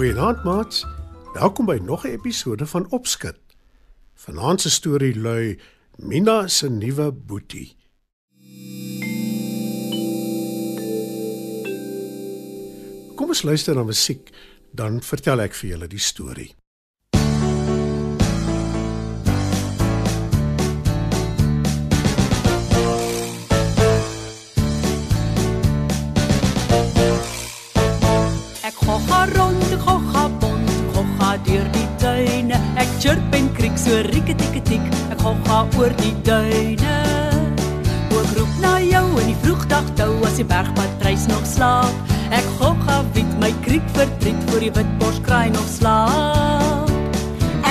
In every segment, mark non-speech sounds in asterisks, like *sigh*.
Goeienaand, maats. Welkom by nog 'n episode van Opskud. Vanaand se storie lui Mina se nuwe boetie. Kom ons luister na musiek, dan vertel ek vir julle die storie. Chirp en kriek so rieketikketik, ek gogga oor die duine. Ook roep na jou in die vroegdag tou as die bergpatrys nog slaap. Ek gogga wit my kriek verdriet voor die witborskraai nog slaap.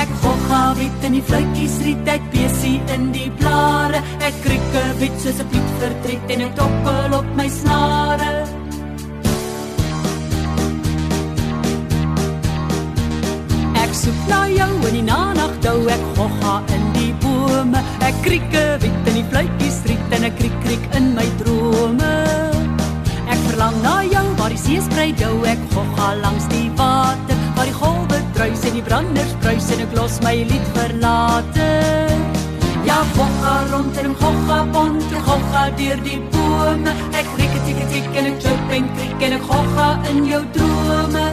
Ek gogga wit in die vletjies riet ek besie in die blare. Ek krieke wit soos 'n piet verdriet en ek tokkel op my snare. Soek na jou in die nagdou, ek gogga in die bome. Ek krieke wit in die fluitjies riet en ek kriek kriek in my drome. Ek verlang na jou waar die see sprei dou, ek gogga langs die water, waar die golwe druis en die branders bruis en ek los my lied verlate. Ja, gogga rond en ek gogga pont, gogga deur die bome. Ek kriek tik tik en ek chirp en kriek en ek gogga in jou drome.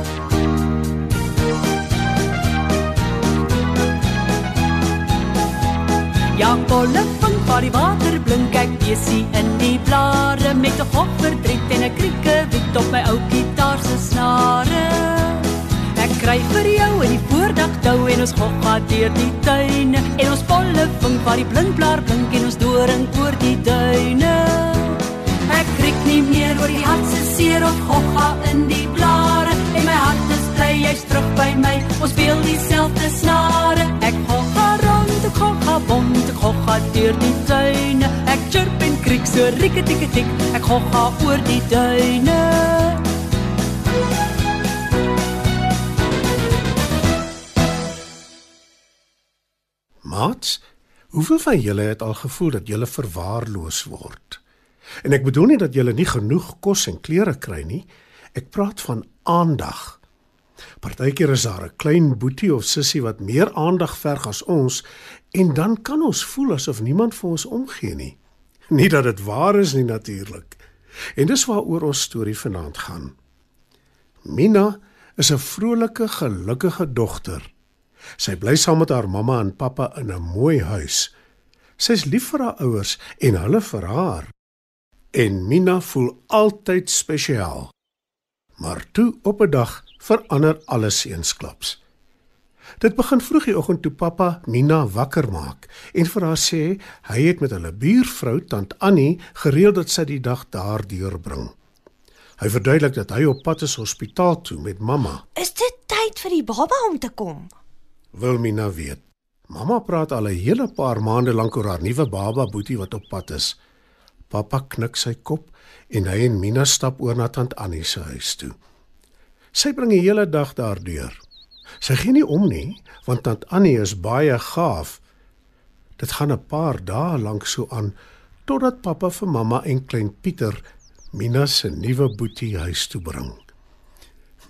Volle van waar die water blink ek besie in die blare met 'n gok verdriet en 'n krieke wit op my ou gitaar se snare. Ek kry vir jou in die voordag tou en ons gok gaan deur die tuine en ons volle van waar die blindblaar blink en ons doring oor die duine. Ek kriek nie meer oor die hart se seer of gogga in die blare en my hart is bly jy's terug by my. Ons speel dieselfde snare. Ek gogga rond, ek gogga bond, ek gogga deur die tuine. Ek chirp en kriek so rieketikketik. Ek gogga oor die duine. Maats, hoeveel van julle het al gevoel dat julle verwaarloos word? En ek bedoel nie dat julle nie genoeg kos en klere kry nie. Ek praat van aandag. Partykeer is daar 'n klein boetie of sussie wat meer aandag verg as ons en dan kan ons voel asof niemand vir ons omgee nie. *laughs* Nie dat dit waar is nie natuurlik. En dis waaroor ons storie vanaand gaan. Mina is 'n vrolike, gelukkige dogter. Sy bly saam met haar mamma en pappa in 'n mooi huis. Sy's lief vir haar ouers en hulle vir haar. En Mina voel altyd spesiaal. Maar toe op 'n dag verander alles eensklaps. Dit begin vroeg die oggend toe pappa Mina wakker maak en vir haar sê hy het met hulle buurvrou tant Annie gereël dat sy die dag daar deurbring. Hy verduidelik dat hy op pad is hospitaal toe met mamma. Is dit tyd vir die baba om te kom? Wil Mina weet. Mamma praat al 'n hele paar maande lank oor haar nuwe baba Boetie wat op pad is. Pappa knik sy kop en hy en Mina stap oor na tant Annie se huis toe. Sy bring die hele dag daar deur. Sy gee nie om nie, want tant Annie is baie gaaf. Dit gaan 'n paar dae lank so aan totdat pappa vir mamma en klein Pieter Mina se nuwe boetie huis toe bring.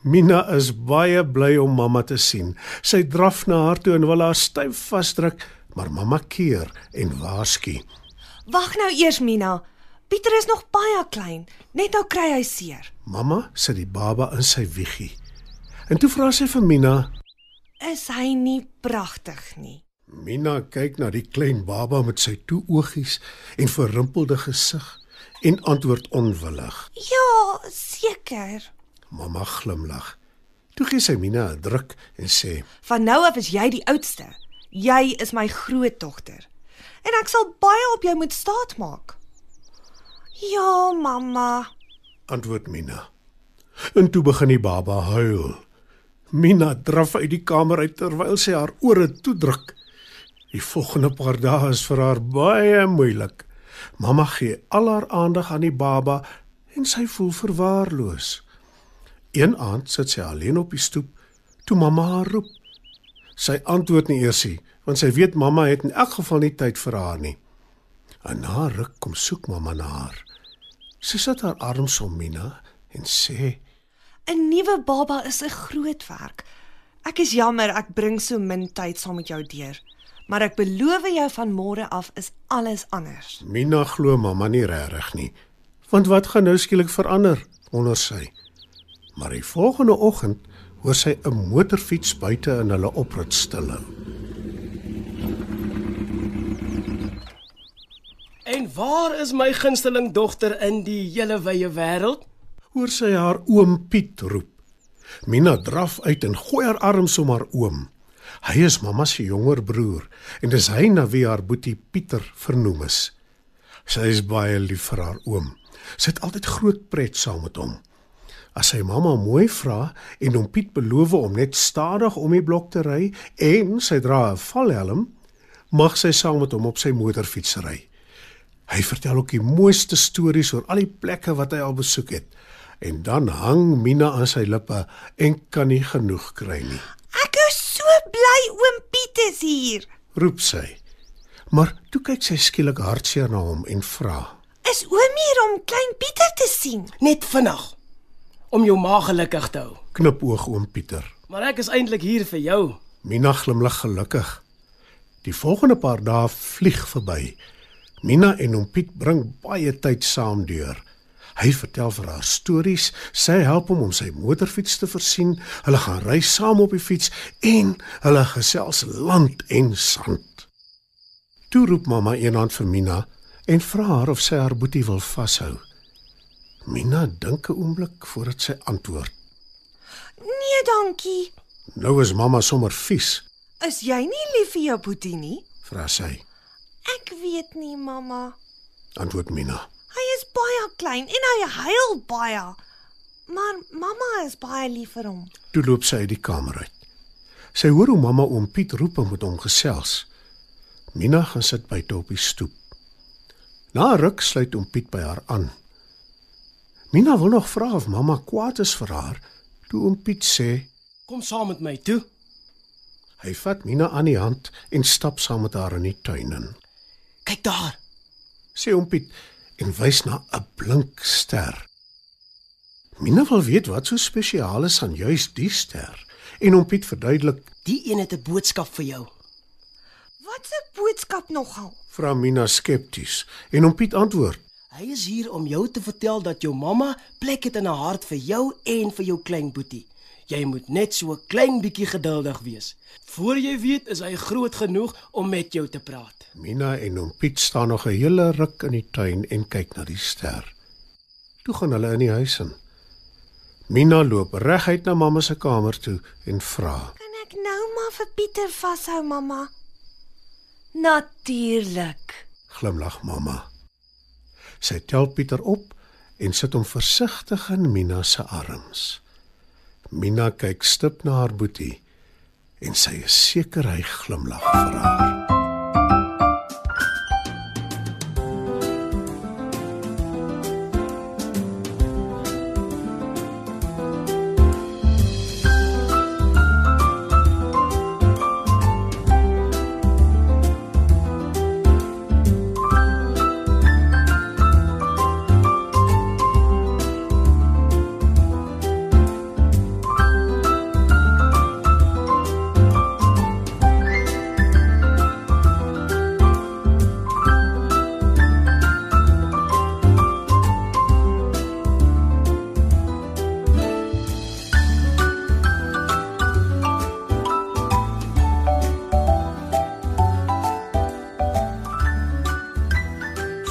Mina is baie bly om mamma te sien. Sy draf na haar toe en wil haar styf vasdruk, maar mamma keer en waarsku. Wag nou eers, Mina. Pieter is nog baie klein. Net nou kry hy seer. Mamma sit die baba in sy wieggie. En toe vra sy vir Mina, Is hy nie pragtig nie? Mina kyk na die klein baba met sy toe oogies en verrimpelde gesig en antwoord onwillig. Ja, seker. Mamma glimlag. Toe gee sy Mina 'n druk en sê: Van nou af is jy die oudste. Jy is my grootdogter. En ek sal baie op jou moet staatmaak. Ja, mamma. Antwoord Mina. En toe begin die baba huil. Mina draf uit die kamer uit terwyl sy haar ore toedruk. Die volgende paar dae is vir haar baie moeilik. Mamma gee al haar aandag aan die baba en sy voel verwaarloos. Een aand sit sy alleen op die stoep toe mamma haar roep. Sy antwoord nie eers nie, want sy weet mamma het in elk geval nie tyd vir haar nie. En na ruk kom soek mamma na haar. Sy sit haar arms om Mina en sê: 'n Nuwe baba is 'n groot werk. Ek is jammer ek bring so min tyd saam met jou deur, maar ek beloof jou van môre af is alles anders. Mina glo mamma nie regtig nie. Want wat gaan nou skielik verander? wonder sy. Maar die volgende oggend hoor sy 'n motorfiets buite in hulle oprit stilhou. En waar is my gunsteling dogter in die hele wye wêreld? Hoor sy haar oom Piet roep. Mina draf uit en gooi haar arms om haar oom. Hy is mamma se jonger broer en dis hy na wie haar boetie Pieter vernoem is. Sy is baie lief vir haar oom. Sy het altyd groot pret saam met hom. As sy mamma mooi vra en hom Piet beloof om net stadig om die blok te ry en sy dra 'n valhelm, mag sy saam met hom op sy motorfiets ry. Hy vertel ook die mooiste stories oor al die plekke wat hy al besoek het. En dan hang Mina aan sy lippe en kan nie genoeg kry nie. Ek is so bly oom Piet is hier. Roep sy. Maar toe kyk sy skielik hartseer na hom en vra: Is oom hier om klein Pieter te sien? Net vinnig om jou ma gelukkig te hou. Knipoog oom Pieter. Maar ek is eintlik hier vir jou. Mina glimlag gelukkig. Die volgende paar dae vlieg verby. Mina en oom Piet bring baie tyd saam deur. Hy vertel vir haar stories, sy help hom om sy motorfiets te versien. Hulle gaan ry saam op die fiets en hulle gesels land en sand. Toe roep mamma eendag vir Mina en vra haar of sy haar boetie wil vashou. Mina dink 'n oomblik voordat sy antwoord. Nee, dankie. Nou is mamma sommer vies, Is jy nie lief vir jou boetie nie? vra sy. Ek weet nie, mamma. Antwoord Mina. Hy is baie klein en hy huil baie. Maar mamma is baie lief vir hom. Toe loop sy uit die kamer uit. Sy hoor hoe mamma oom Piet roep en met hom gesels. Mina gaan sit buite op die stoep. Na ruk sluit oom Piet by haar aan. Mina wil nog vra of mamma kwaad is vir haar, toe oom Piet sê Kom saam met my toe. hy vat Mina aan die hand en stap saam met haar in die tuin in. Kyk daar. Sê oom Piet en wys na 'n blink ster. Mina wil weet wat so spesiaal is aan juis die ster. En oom Piet verduidelik Die een het 'n boodskap vir jou. Wat 'n boodskap nogal. vra Mina skepties en hom Piet antwoord: Hy is hier om jou te vertel dat jou mamma plek het in haar hart vir jou en vir jou klein boetie. Jy moet net so 'n klein bietjie geduldig wees. Voor jy weet, is hy groot genoeg om met jou te praat. Mina en hom Piet staan nog 'n hele ruk in die tuin en kyk na die ster. Toe gaan hulle in die huis in. Mina loop reguit na mamma se kamer toe en vra: Kan ek nou maar vir Pieter vashou, mamma? Natuurlik. Glimlag mamma. Sy tel Pieter op en sit hom versigtig in Mina se arms. Mina kyk stip na haar boetie en sy is seker hy glimlag vir haar.